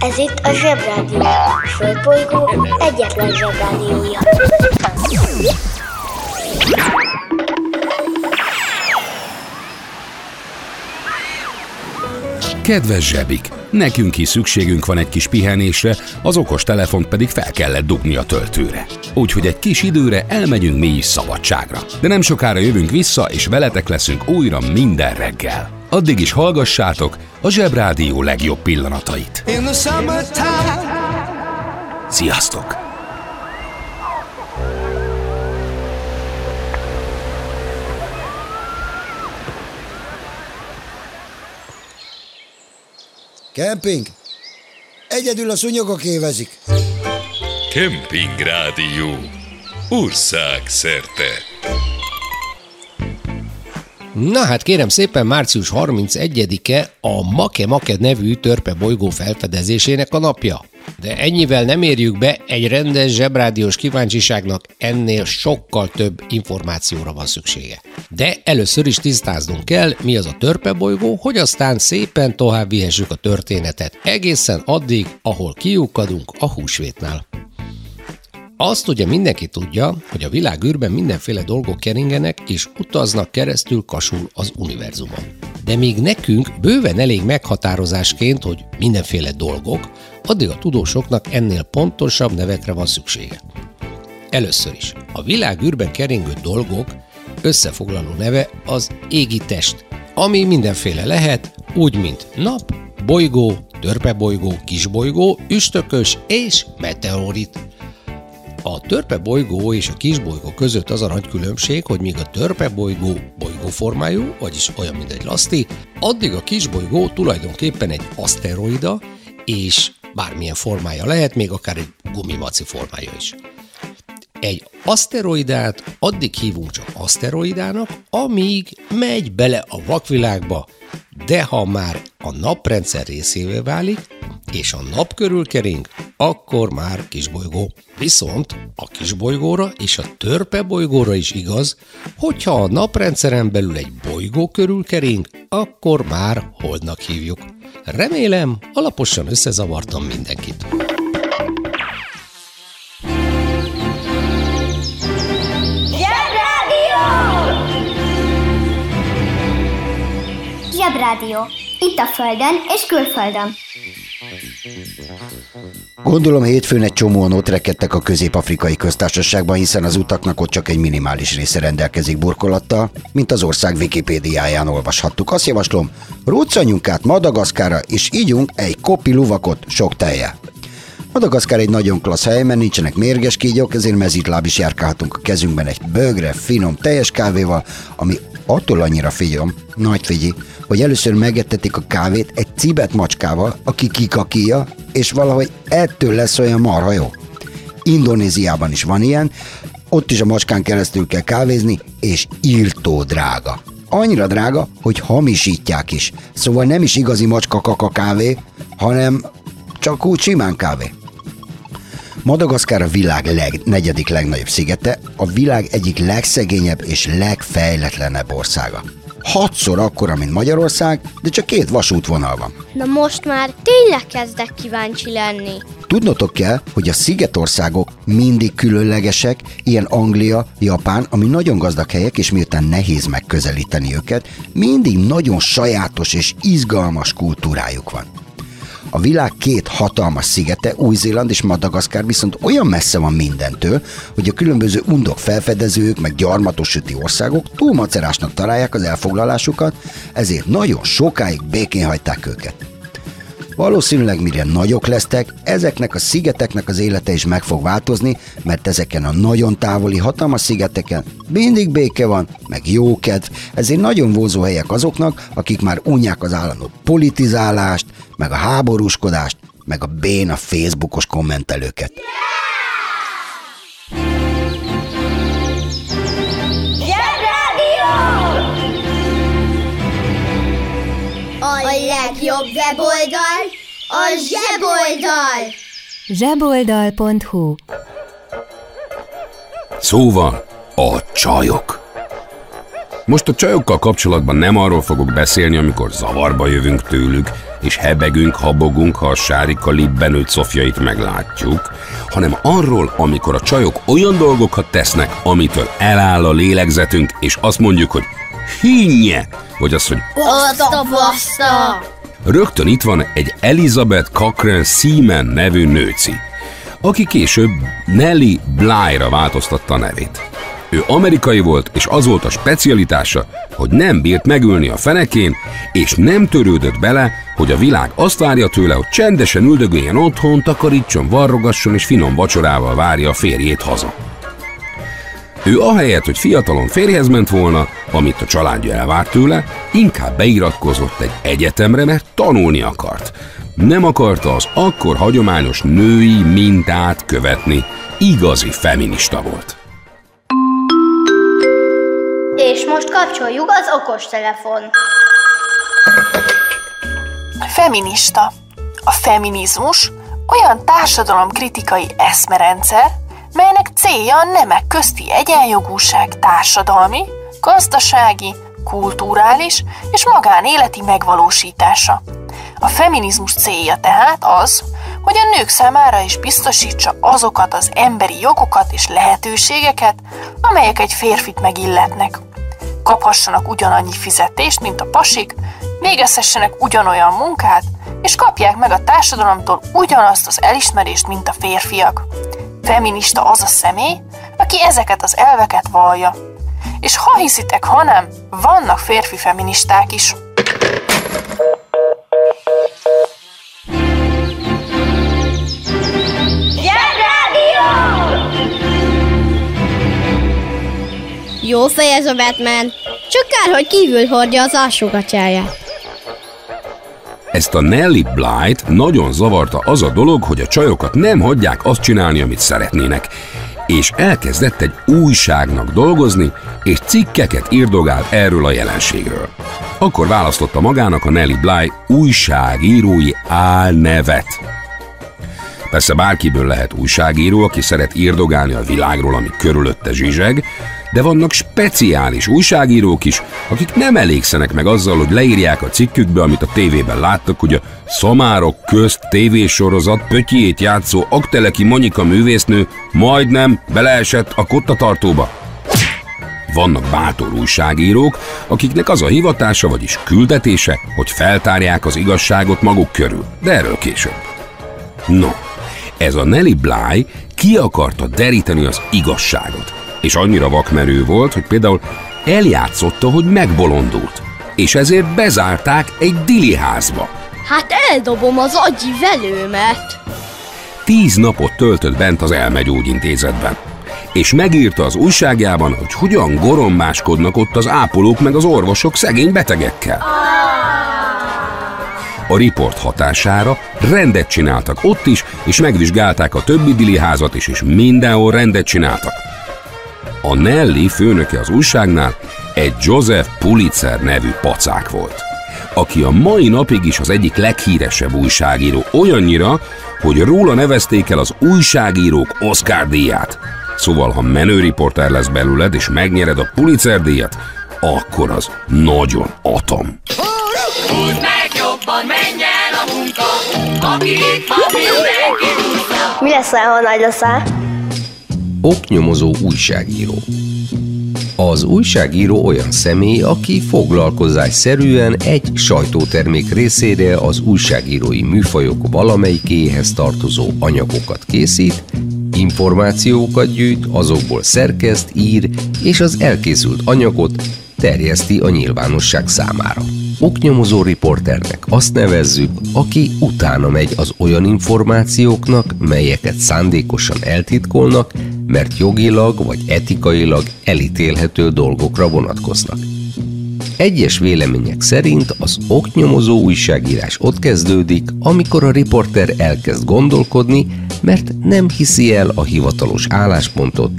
Ez itt a Zsebrádió. A Földbolygó egyetlen Zsebrádiója. Kedves zsebik! Nekünk is szükségünk van egy kis pihenésre, az okos telefont pedig fel kellett dugni a töltőre. Úgyhogy egy kis időre elmegyünk mi is szabadságra. De nem sokára jövünk vissza, és veletek leszünk újra minden reggel. Addig is hallgassátok a Zsebrádió legjobb pillanatait. Sziasztok! Kemping? Egyedül a szúnyogok évezik. Kemping Rádió. Ország szerte. Na hát kérem szépen, március 31-e a Make Make nevű törpe bolygó felfedezésének a napja. De ennyivel nem érjük be, egy rendes zsebrádiós kíváncsiságnak ennél sokkal több információra van szüksége. De először is tisztáznunk kell, mi az a törpe bolygó, hogy aztán szépen tovább vihessük a történetet, egészen addig, ahol kiukadunk a húsvétnál. Azt ugye mindenki tudja, hogy a világ űrben mindenféle dolgok keringenek és utaznak keresztül kasul az univerzumon. De még nekünk bőven elég meghatározásként, hogy mindenféle dolgok, addig a tudósoknak ennél pontosabb nevekre van szüksége. Először is, a világ űrben keringő dolgok összefoglaló neve az égi test, ami mindenféle lehet, úgy mint nap, bolygó, törpebolygó, kisbolygó, üstökös és meteorit. A törpe bolygó és a kisbolygó között az a nagy különbség, hogy míg a törpe bolygó bolygóformájú, vagyis olyan, mint egy laszti, addig a kisbolygó tulajdonképpen egy aszteroida, és bármilyen formája lehet, még akár egy gumimaci formája is. Egy aszteroidát addig hívunk csak aszteroidának, amíg megy bele a vakvilágba, de ha már a naprendszer részévé válik, és a nap körül kering, akkor már kisbolygó. Viszont a kisbolygóra és a törpe bolygóra is igaz, hogyha a naprendszeren belül egy bolygó körül kering, akkor már holdnak hívjuk. Remélem, alaposan összezavartam mindenkit. Zsebrádió! Itt a Földön és külföldön. Gondolom hétfőn egy csomóan ott rekedtek a közép-afrikai köztársaságban, hiszen az utaknak ott csak egy minimális része rendelkezik burkolattal, mint az ország Wikipédiáján olvashattuk. Azt javaslom, ruccanjunk át Madagaszkára, és ígyunk egy kopi luvakot sok teje. Madagaszkár egy nagyon klassz hely, mert nincsenek mérges kígyók, ezért mezítláb is járkálhatunk a kezünkben egy bögre, finom, teljes kávéval, ami attól annyira figyom, nagy figyi, hogy először megettetik a kávét egy cibet macskával, aki kikakíja, és valahogy ettől lesz olyan marha jó. Indonéziában is van ilyen, ott is a macskán keresztül kell kávézni, és írtó drága. Annyira drága, hogy hamisítják is. Szóval nem is igazi macska kaka kávé, hanem csak úgy simán kávé. Madagaszkár a világ leg, negyedik legnagyobb szigete, a világ egyik legszegényebb és legfejletlenebb országa. Hatszor akkora, mint Magyarország, de csak két vasútvonal van. Na most már tényleg kezdek kíváncsi lenni. Tudnotok kell, hogy a szigetországok mindig különlegesek, ilyen Anglia, Japán, ami nagyon gazdag helyek, és miután nehéz megközelíteni őket, mindig nagyon sajátos és izgalmas kultúrájuk van. A világ két hatalmas szigete, Új-Zéland és Madagaszkár viszont olyan messze van mindentől, hogy a különböző undok felfedezők, meg gyarmatosíti országok túlmacerásnak találják az elfoglalásukat, ezért nagyon sokáig békén hagyták őket. Valószínűleg mire nagyok lesztek, ezeknek a szigeteknek az élete is meg fog változni, mert ezeken a nagyon távoli hatalmas szigeteken mindig béke van, meg jó kedv, ezért nagyon vonzó helyek azoknak, akik már unják az állandó politizálást, meg a háborúskodást, meg a béna Facebookos kommentelőket. A legjobb weboldal a zseboldal! Szó van a csajok. Most a csajokkal kapcsolatban nem arról fogok beszélni, amikor zavarba jövünk tőlük, és hebegünk, habogunk, ha a sárika libbenőtt szofjait meglátjuk, hanem arról, amikor a csajok olyan dolgokat tesznek, amitől eláll a lélegzetünk, és azt mondjuk, hogy hinnye, vagy azt, hogy Azt a baszta! Rögtön itt van egy Elizabeth Cochrane Seaman nevű nőci, aki később Nelly Bly-ra változtatta a nevét. Ő amerikai volt, és az volt a specialitása, hogy nem bírt megülni a fenekén, és nem törődött bele, hogy a világ azt várja tőle, hogy csendesen üldögéljen otthon, takarítson, varrogasson és finom vacsorával várja a férjét haza. Ő ahelyett, hogy fiatalon férjhez ment volna, amit a családja elvárt tőle, inkább beiratkozott egy egyetemre, mert tanulni akart. Nem akarta az akkor hagyományos női mintát követni. Igazi feminista volt. És most kapcsoljuk az okostelefon. Feminista. A feminizmus olyan társadalomkritikai eszmerendszer, melynek célja a nemek közti egyenjogúság társadalmi, gazdasági, kulturális és magánéleti megvalósítása. A feminizmus célja tehát az, hogy a nők számára is biztosítsa azokat az emberi jogokat és lehetőségeket, amelyek egy férfit megilletnek. Kaphassanak ugyanannyi fizetést, mint a pasik, végezhessenek ugyanolyan munkát, és kapják meg a társadalomtól ugyanazt az elismerést, mint a férfiak. Feminista az a személy, aki ezeket az elveket vallja. És ha hiszitek, ha nem, vannak férfi feministák is. Jó fej ez a Batman, csak kár, hogy kívül hordja az alsógatyáját. Ezt a Nelly Blight nagyon zavarta az a dolog, hogy a csajokat nem hagyják azt csinálni, amit szeretnének, és elkezdett egy újságnak dolgozni, és cikkeket írdogált erről a jelenségről. Akkor választotta magának a Nelly Bly újságírói álnevet. Persze bárkiből lehet újságíró, aki szeret írdogálni a világról, ami körülötte zsizseg, de vannak speciális újságírók is, akik nem elégszenek meg azzal, hogy leírják a cikkükbe, amit a tévében láttak, hogy a Szamárok közt tévésorozat pötyjét játszó Akteleki Monika művésznő majdnem beleesett a kottatartóba. Vannak bátor újságírók, akiknek az a hivatása, vagyis küldetése, hogy feltárják az igazságot maguk körül, de erről később. No, ez a Nelly Bly ki akarta deríteni az igazságot, és annyira vakmerő volt, hogy például eljátszotta, hogy megbolondult, és ezért bezárták egy diliházba. Hát eldobom az agyi velőmet. Tíz napot töltött bent az elmegyógyintézetben, és megírta az újságjában, hogy hogyan gorombáskodnak ott az ápolók meg az orvosok szegény betegekkel. A riport hatására rendet csináltak ott is, és megvizsgálták a többi diliházat is, és mindenhol rendet csináltak. A Nelly főnöke az újságnál egy Joseph Pulitzer nevű pacák volt, aki a mai napig is az egyik leghíresebb újságíró olyannyira, hogy róla nevezték el az újságírók Oscar díját. Szóval, ha menőriporter lesz belőled és megnyered a Pulitzer díjat, akkor az nagyon atom. Húzd meg jobban, menj el a munka, aki itt van, mindenki. Mi leszel, ha nagy leszel? Oknyomozó újságíró. Az újságíró olyan személy, aki foglalkozásszerűen egy sajtótermék részére az újságírói műfajok valamelyikéhez tartozó anyagokat készít, információkat gyűjt, azokból szerkeszt, ír, és az elkészült anyagot terjeszti a nyilvánosság számára. Oknyomozó riporternek azt nevezzük, aki utána megy az olyan információknak, melyeket szándékosan eltitkolnak, mert jogilag vagy etikailag elítélhető dolgokra vonatkoznak. Egyes vélemények szerint az oknyomozó újságírás ott kezdődik, amikor a riporter elkezd gondolkodni, mert nem hiszi el a hivatalos álláspontot,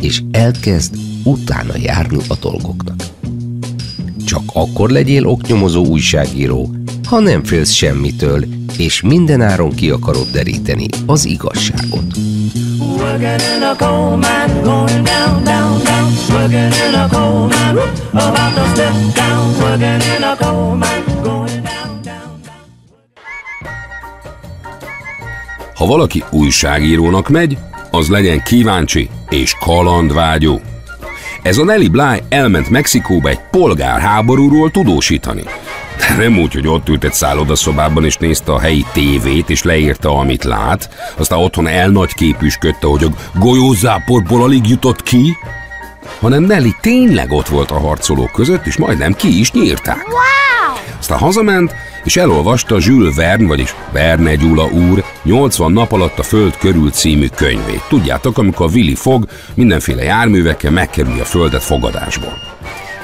és elkezd utána járni a dolgoknak. Csak akkor legyél oknyomozó újságíró, ha nem félsz semmitől, és mindenáron ki akarod deríteni az igazságot. Working in a coal mine, going down, down, down. Working in a coal mine, about to step down. Working in a coal mine, going down. Ha valaki újságírónak megy, az legyen kíváncsi és kalandvágyó. Ez a Nelly Bly elment Mexikóba egy polgárháborúról tudósítani. De nem úgy, hogy ott ült egy szállodaszobában és nézte a helyi tévét és leírta, amit lát, aztán otthon elnagyképűsködte, hogy a golyózáporból alig jutott ki, hanem Nelly tényleg ott volt a harcolók között, és majdnem ki is nyírták. Wow! Aztán hazament, és elolvasta Jules Verne, vagyis Verne Gyula úr 80 nap alatt a Föld körül című könyvét. Tudjátok, amikor Willy Fog mindenféle járművekkel megkerülje a Földet fogadásból.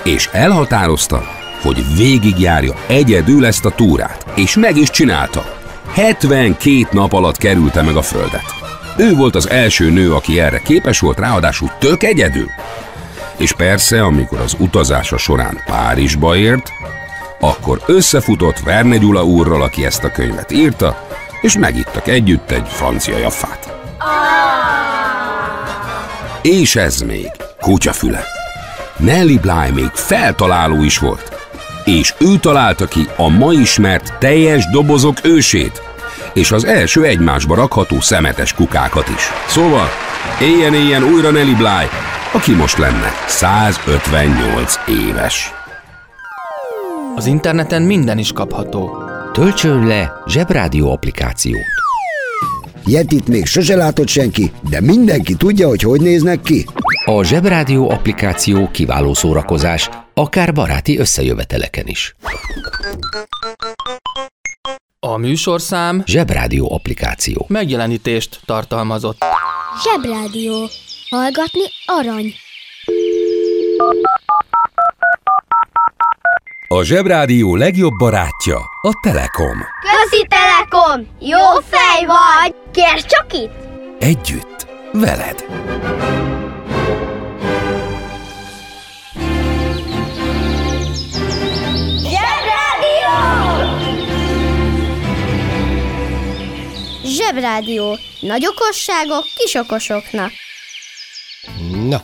És elhatározta, hogy végigjárja egyedül ezt a túrát. És meg is csinálta. 72 nap alatt kerülte meg a Földet. Ő volt az első nő, aki erre képes volt, ráadásul tök egyedül. És persze, amikor az utazása során Párizsba ért, akkor összefutott Verne Gyula úrral, aki ezt a könyvet írta, és megittak együtt egy francia jaffát. És ez még kutyafüle. Nelly Bly még feltaláló is volt. És ő találta ki a ma ismert teljes dobozok ősét, és az első egymásba rakható szemetes kukákat is. Szóval, éljen-éljen újra Nelly Bly, aki most lenne 158 éves. Az interneten minden is kapható. Töltsön le Zsebrádió applikációt. Yetit még sose látott senki, de mindenki tudja, hogy hogy néznek ki. A Zsebrádió applikáció kiváló szórakozás, akár baráti összejöveteleken is. A műsorszám Zsebrádió applikáció. megjelenítést tartalmazott. Zsebrádió. Hallgatni arany. A Zsebrádió legjobb barátja a Telekom. Közi Telekom! Jó fej vagy! Kérd csak itt! Együtt, veled. Zsebrádió! Zsebrádió. Nagy okosságok kis okosoknak. Na,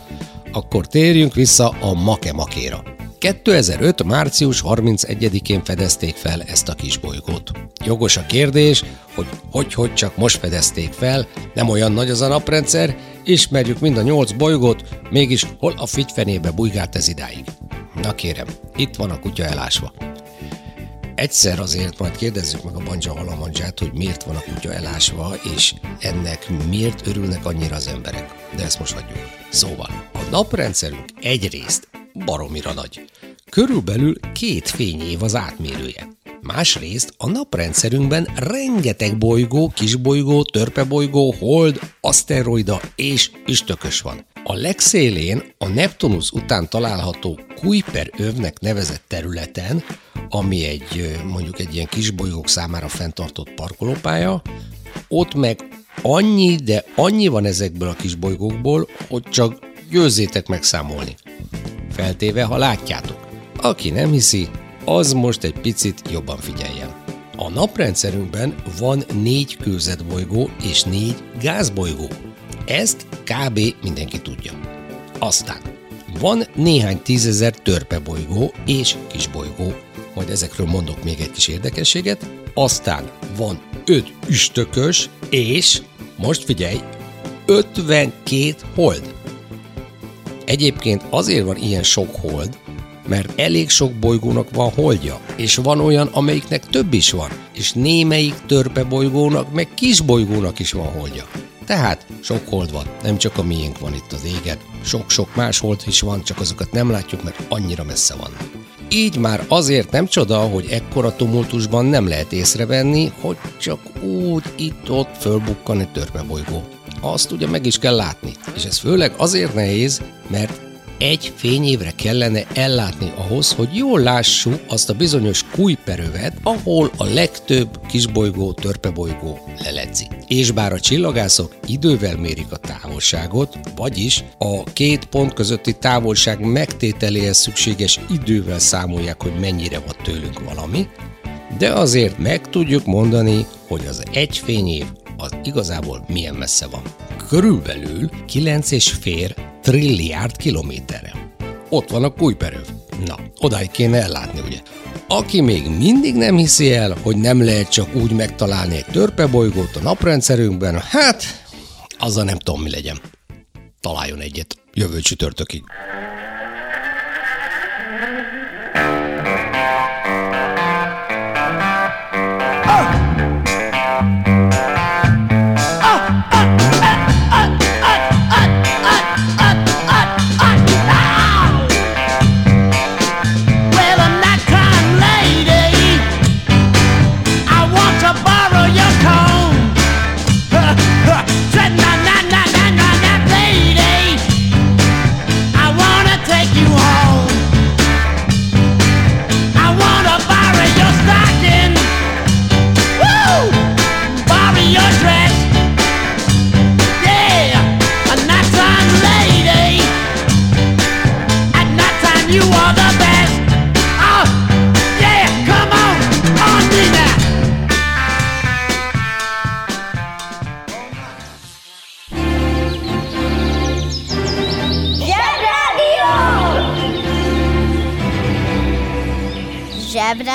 akkor térjünk vissza a Make-Makéra. 2005. március 31-én fedezték fel ezt a kis bolygót. Jogos a kérdés, hogy hogy, hogy csak most fedezték fel, nem olyan nagy az a naprendszer, ismerjük mind a nyolc bolygót, mégis hol a figyfenébe bujgált ez idáig. Na kérem, itt van a kutya elásva. Egyszer azért majd kérdezzük meg a Banja Halamandzsát, hogy miért van a kutya elásva, és ennek miért örülnek annyira az emberek. De ezt most hagyjuk. Szóval, a naprendszerünk egyrészt baromira nagy. Körülbelül két fényév az átmérője. Másrészt a naprendszerünkben rengeteg bolygó, kisbolygó, törpebolygó, hold, aszteroida és üstökös van. A legszélén a Neptunus után található Kuiper övnek nevezett területen, ami egy mondjuk egy ilyen kisbolygók számára fenntartott parkolópálya, ott meg annyi, de annyi van ezekből a kisbolygókból, hogy csak győzzétek megszámolni. Feltéve, ha látjátok. Aki nem hiszi, az most egy picit jobban figyeljen. A naprendszerünkben van négy kőzetbolygó és négy gázbolygó. Ezt kb. mindenki tudja. Aztán van néhány tízezer törpebolygó és kisbolygó, majd ezekről mondok még egy kis érdekességet. Aztán van öt üstökös és, most figyelj, 52 hold. Egyébként azért van ilyen sok hold, mert elég sok bolygónak van holdja, és van olyan, amelyiknek több is van, és némelyik törpe bolygónak, meg kis bolygónak is van holdja. Tehát sok hold van, nem csak a miénk van itt az égen, sok-sok más hold is van, csak azokat nem látjuk, mert annyira messze vannak. Így már azért nem csoda, hogy ekkora tumultusban nem lehet észrevenni, hogy csak úgy itt-ott fölbukkan egy törpebolygó. Azt ugye meg is kell látni, és ez főleg azért nehéz, mert egy fényévre kellene ellátni ahhoz, hogy jól lássuk azt a bizonyos Kuiperövet, ahol a legtöbb kisbolygó, törpebolygó leledzi. És bár a csillagászok idővel mérik a távolságot, vagyis a két pont közötti távolság megtételéhez szükséges idővel számolják, hogy mennyire van tőlünk valami, de azért meg tudjuk mondani, hogy az egy fényév az igazából milyen messze van. körülbelül 9,5 trilliárd kilométerre. Ott van a Kuiperöv. Na, odáig kéne ellátni, ugye? Aki még mindig nem hiszi el, hogy nem lehet csak úgy megtalálni egy törpebolygót a naprendszerünkben, hát, azzal nem tudom, mi legyen. Találjon egyet jövő csütörtökig.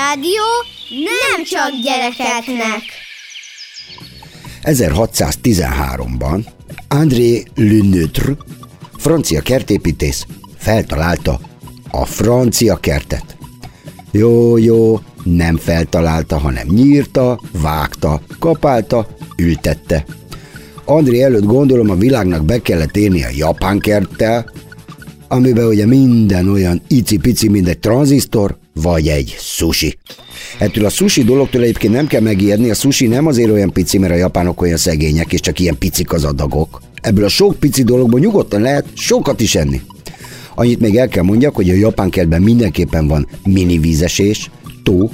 Zsebrádió nem csak gyerekeknek. 1613-ban André Leneutre, francia kertépítész, feltalálta a francia kertet. Jó, jó, nem feltalálta, hanem nyírta, vágta, kapálta, ültette. André előtt gondolom a világnak be kellett érni a japán kerttel, amiben ugye minden olyan icipici, mint egy tranzisztor, vagy egy sushi. Ettől a sushi dologtól egyébként nem kell megijedni, a sushi nem azért olyan pici, mert a japánok olyan szegények, és csak ilyen picik az adagok. Ebből a sok pici dologból nyugodtan lehet sokat is enni. Annyit még el kell mondjak, hogy a japán kertben mindenképpen van mini vízesés, tó,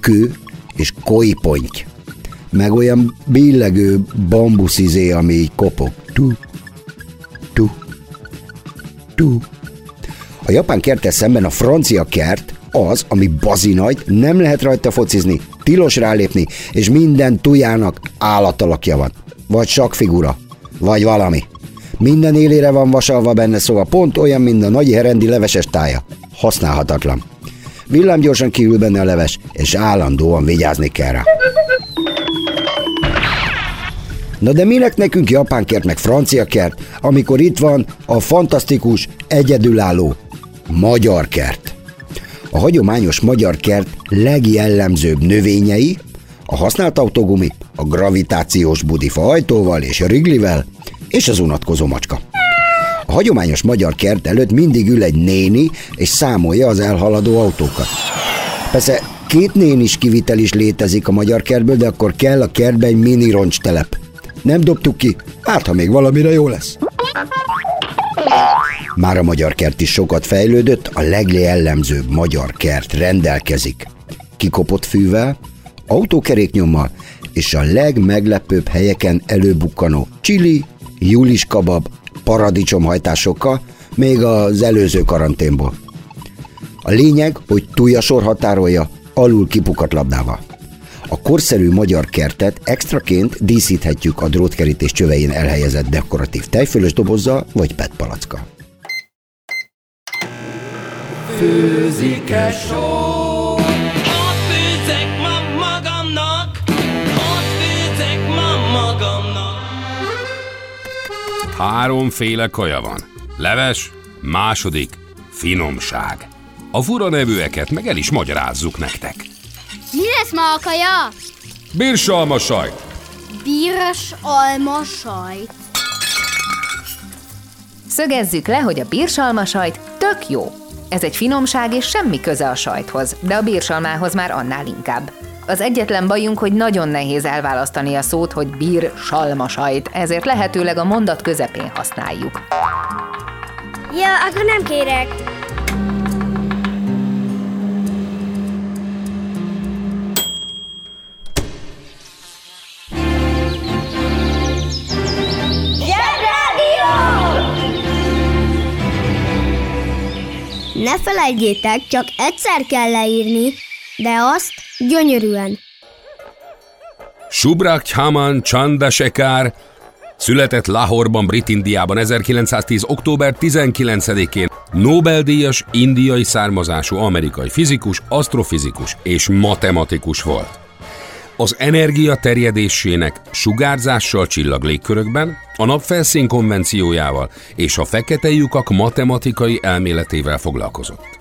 kő és koi ponty. Meg olyan billegő bambuszizé, ami így kopog. Tu, tu, tu. A japán kerttel szemben a francia kert az, ami bazinagy, nem lehet rajta focizni, tilos rálépni, és minden tujának állatalakja van. Vagy sakfigura, vagy valami. Minden élére van vasalva benne, szóval pont olyan, mint a nagy herendi leveses tája. Használhatatlan. Villámgyorsan kiül benne a leves, és állandóan vigyázni kell rá. Na de minek nekünk japán kert meg francia kert, amikor itt van a fantasztikus, egyedülálló magyar kert? A hagyományos magyar kert legjellemzőbb növényei a használt autógumi, a gravitációs budifa ajtóval és a riglivel, és az unatkozó macska. A hagyományos magyar kert előtt mindig ül egy néni, és számolja az elhaladó autókat. Persze két nénis kivitel is létezik a magyar kertből, de akkor kell a kertbe egy mini roncstelep. Nem dobtuk ki, hát ha még valamire jó lesz. Már a magyar kert is sokat fejlődött, a legjellemzőbb magyar kert rendelkezik kikopott fűvel, autókeréknyommal és a legmeglepőbb helyeken előbukkanó csili, julis kabab, paradicsomhajtásokkal, még az előző karanténból. A lényeg, hogy túljasor határolja alul kipukat labdával. A korszerű magyar kertet extraként díszíthetjük a drótkerítés csövein elhelyezett dekoratív tejfölös dobozzal vagy petpalackkal. Főzik-e só? Ott főzek ma magamnak, ott főzek ma magamnak. Háromféle kaja van. Leves, második, finomság. A fura nevűeket meg el is magyarázzuk nektek. Mi lesz ma a kaja? Birsalma sajt, Bíros alma sajt. Szögezzük le, hogy a bírsalma sajt tök jó. Ez egy finomság és semmi köze a sajthoz, de a bírsalmához már annál inkább. Az egyetlen bajunk, hogy nagyon nehéz elválasztani a szót, hogy bír salma ezért lehetőleg a mondat közepén használjuk. Ja, akkor nem kérek. Ne felejtjétek, csak egyszer kell leírni, de azt gyönyörűen. Subrak Haman Chandasekár, Született Lahorban, Brit-Indiában 1910. október 19-én Nobel-díjas indiai származású amerikai fizikus, asztrofizikus és matematikus volt. Az energia terjedésének sugárzással csillag légkörökben, a napfelszín konvenciójával és a fekete lyukak matematikai elméletével foglalkozott.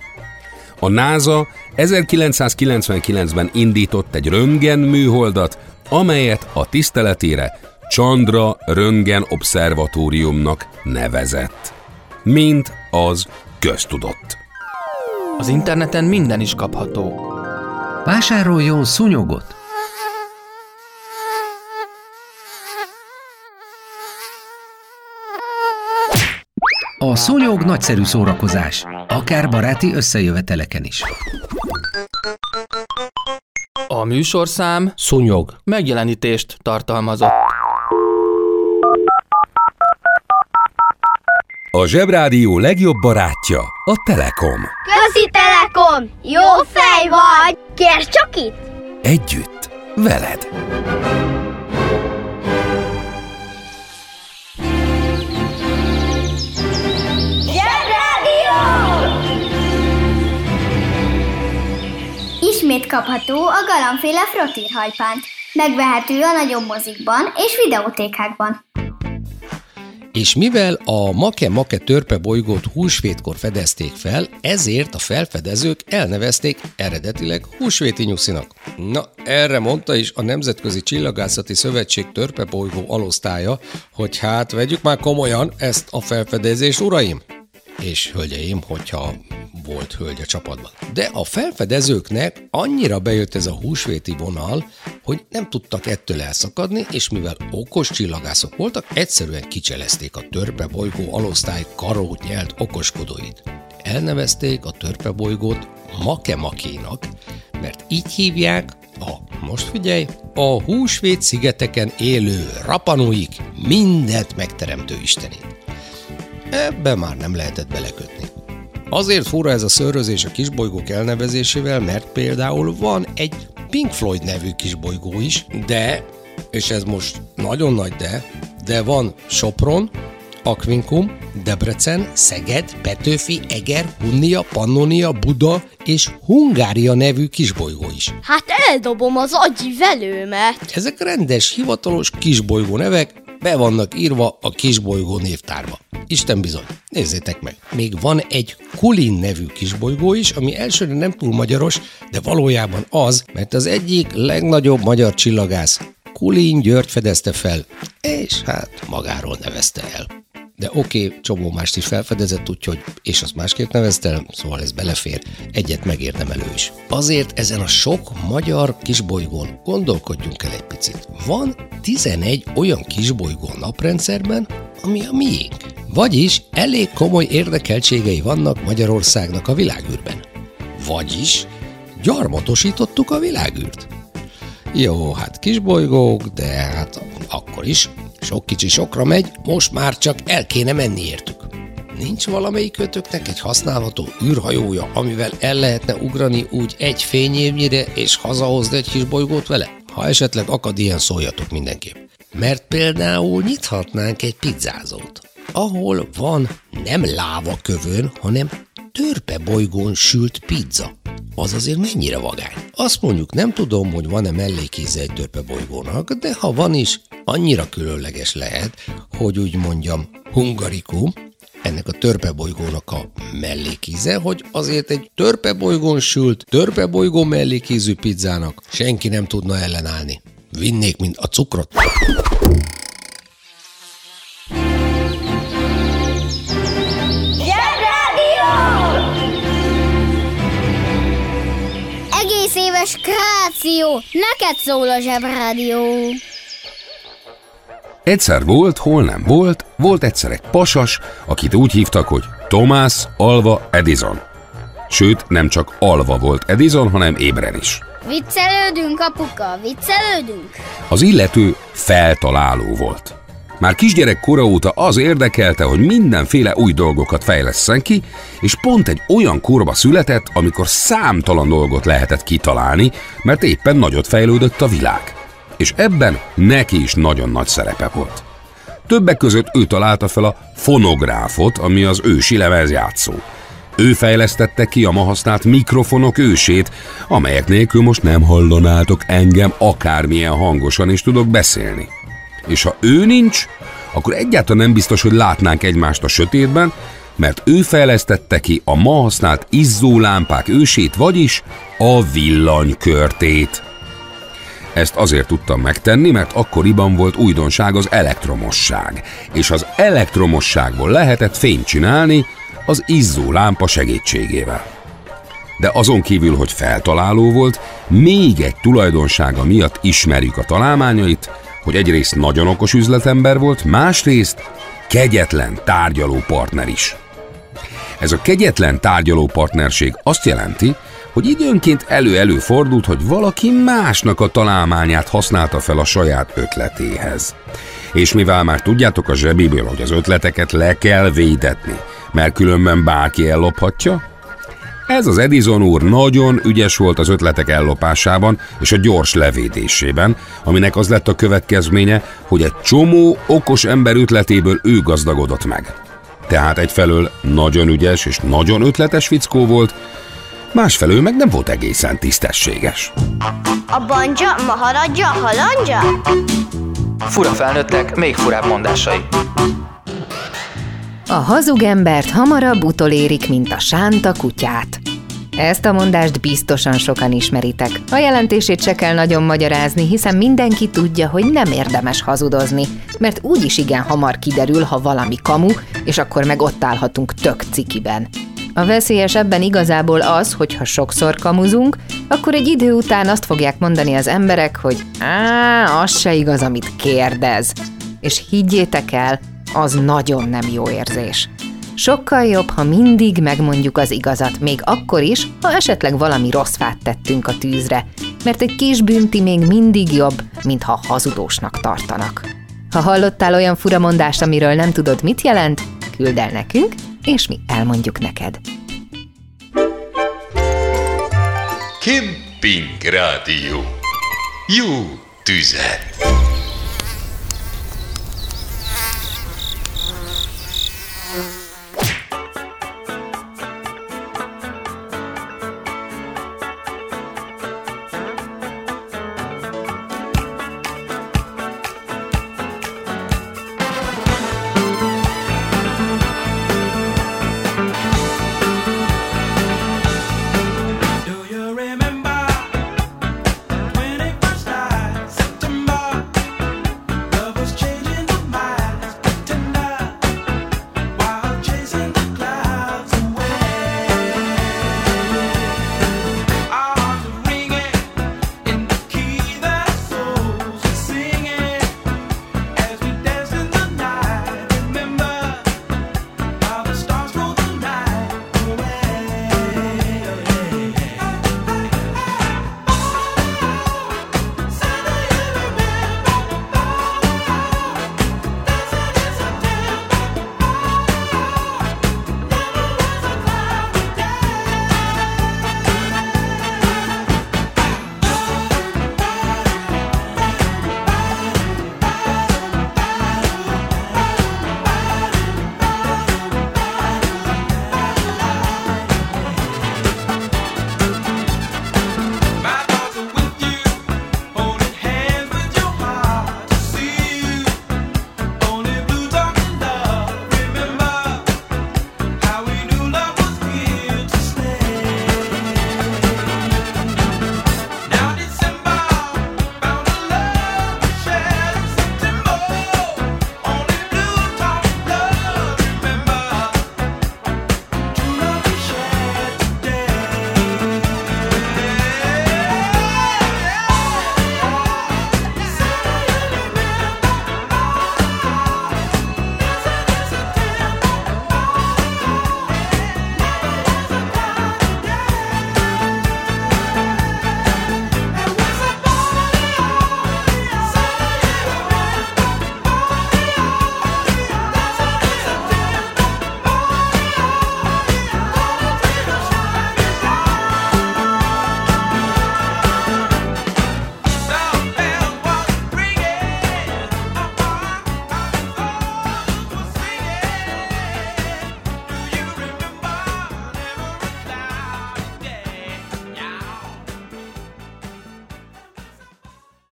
A NASA 1999-ben indított egy röntgen műholdat, amelyet a tiszteletére Chandra Röntgen Obszervatóriumnak nevezett. Mint az köztudott. Az interneten minden is kapható. Vásároljon szúnyogot! A szúnyog nagyszerű szórakozás, akár baráti összejöveteleken is. A műsorszám Szúnyog. megjelenítést tartalmazott. A Zsebrádió legjobb barátja a Telekom. Közi Telekom! Jó fej vagy! Kérd csak itt! Együtt, veled. Ismét kapható a galambféle frottírhajpánt. Megvehető a nagyobb mozikban és videótékákban. És mivel a Make-Make törpe bolygót húsvétkor fedezték fel, ezért a felfedezők elnevezték eredetileg húsvéti nyuszinak. Na, erre mondta is a Nemzetközi Csillagászati Szövetség törpe bolygó alosztálya, hogy hát vegyük már komolyan ezt a felfedezést, uraim! És hölgyeim, hogyha volt hölgy a csapatban. De a felfedezőknek annyira bejött ez a húsvéti vonal, hogy nem tudtak ettől elszakadni, és mivel okos csillagászok voltak, egyszerűen kicselezték a törpe bolygó alosztály karót nyelt okoskodóit. Elnevezték a törpe bolygót Makemakénak, mert így hívják a, most figyelj, a húsvét szigeteken élő rapanóik mindent megteremtő istenét. Ebbe már nem lehetett belekötni. Azért fura ez a szörözés a kisbolygók elnevezésével, mert például van egy Pink Floyd nevű kisbolygó is, de, és ez most nagyon nagy de, de van Sopron, Aquincum, Debrecen, Szeged, Petőfi, Eger, Hunnia, Pannonia, Buda és Hungária nevű kisbolygó is. Hát eldobom az agyi velőmet. Ezek rendes, hivatalos kisbolygó nevek, be vannak írva a kisbolygó névtárba. Isten bizony, nézzétek meg. Még van egy Kulin nevű kisbolygó is, ami elsőre nem túl magyaros, de valójában az, mert az egyik legnagyobb magyar csillagász Kulin György fedezte fel, és hát magáról nevezte el. De oké, okay, csomó mást is felfedezett, úgyhogy, és azt másképp nevezte szóval ez belefér, egyet megérdemel ő is. Azért ezen a sok magyar kisbolygón gondolkodjunk el egy picit. Van 11 olyan kisbolygó naprendszerben, ami a miénk. Vagyis elég komoly érdekeltségei vannak Magyarországnak a világűrben. Vagyis gyarmatosítottuk a világűrt. Jó, hát kisbolygók, de hát akkor is. Sok kicsi sokra megy, most már csak el kéne menni értük. Nincs valamelyik kötöknek egy használható űrhajója, amivel el lehetne ugrani úgy egy fényévnyire, és hazahozni egy kis bolygót vele? Ha esetleg akad ilyen, szóljatok mindenképp. Mert például nyithatnánk egy pizzázót, ahol van nem láva kövön, hanem törpe bolygón sült pizza. Az azért mennyire vagány. Azt mondjuk nem tudom, hogy van-e mellékíze egy törpe bolygónak, de ha van is, annyira különleges lehet, hogy úgy mondjam, hungarikum, ennek a törpebolygónak a mellékíze, hogy azért egy törpebolygón sült, törpebolygó mellékízű pizzának senki nem tudna ellenállni. Vinnék, mint a cukrot. Éves kráció! Neked szól a zsebrádió! Egyszer volt, hol nem volt, volt egyszer egy pasas, akit úgy hívtak, hogy Thomas Alva Edison. Sőt, nem csak alva volt Edison, hanem ébren is. Viccelődünk, apuka, viccelődünk! Az illető feltaláló volt. Már kisgyerek kora óta az érdekelte, hogy mindenféle új dolgokat fejleszten ki, és pont egy olyan korba született, amikor számtalan dolgot lehetett kitalálni, mert éppen nagyot fejlődött a világ. És ebben neki is nagyon nagy szerepe volt. Többek között ő találta fel a fonográfot, ami az ősi lemezjátszó. Ő fejlesztette ki a ma használt mikrofonok ősét, amelyek nélkül most nem hallanátok engem akármilyen hangosan is tudok beszélni. És ha ő nincs, akkor egyáltalán nem biztos, hogy látnánk egymást a sötétben, mert ő fejlesztette ki a ma használt izzó lámpák ősét, vagyis a villanykörtét. Ezt azért tudtam megtenni, mert akkoriban volt újdonság az elektromosság, és az elektromosságból lehetett fényt csinálni az izzó lámpa segítségével. De azon kívül, hogy feltaláló volt, még egy tulajdonsága miatt ismerjük a találmányait, hogy egyrészt nagyon okos üzletember volt, másrészt kegyetlen tárgyaló partner is. Ez a kegyetlen tárgyaló partnerség azt jelenti, hogy időnként elő-elő fordult, hogy valaki másnak a találmányát használta fel a saját ötletéhez. És mivel már tudjátok a zsebiből, hogy az ötleteket le kell védetni, mert különben bárki ellophatja, ez az Edison úr nagyon ügyes volt az ötletek ellopásában és a gyors levédésében, aminek az lett a következménye, hogy egy csomó okos ember ötletéből ő gazdagodott meg. Tehát egyfelől nagyon ügyes és nagyon ötletes fickó volt, másfelől meg nem volt egészen tisztességes. A banja, maharadja, halandja? Fura felnőttek, még furább mondásai. A hazug embert hamarabb utolérik, mint a sánta kutyát. Ezt a mondást biztosan sokan ismeritek. A jelentését se kell nagyon magyarázni, hiszen mindenki tudja, hogy nem érdemes hazudozni, mert úgyis igen hamar kiderül, ha valami kamu, és akkor meg ott állhatunk tök cikiben. A veszélyes ebben igazából az, hogy ha sokszor kamuzunk, akkor egy idő után azt fogják mondani az emberek, hogy á, az se igaz, amit kérdez. És higgyétek el, az nagyon nem jó érzés. Sokkal jobb, ha mindig megmondjuk az igazat, még akkor is, ha esetleg valami rossz fát tettünk a tűzre, mert egy kis bünti még mindig jobb, mint ha hazudósnak tartanak. Ha hallottál olyan furamondást, amiről nem tudod, mit jelent, küld el nekünk, és mi elmondjuk neked. Kemping Rádió. Jó tüzet!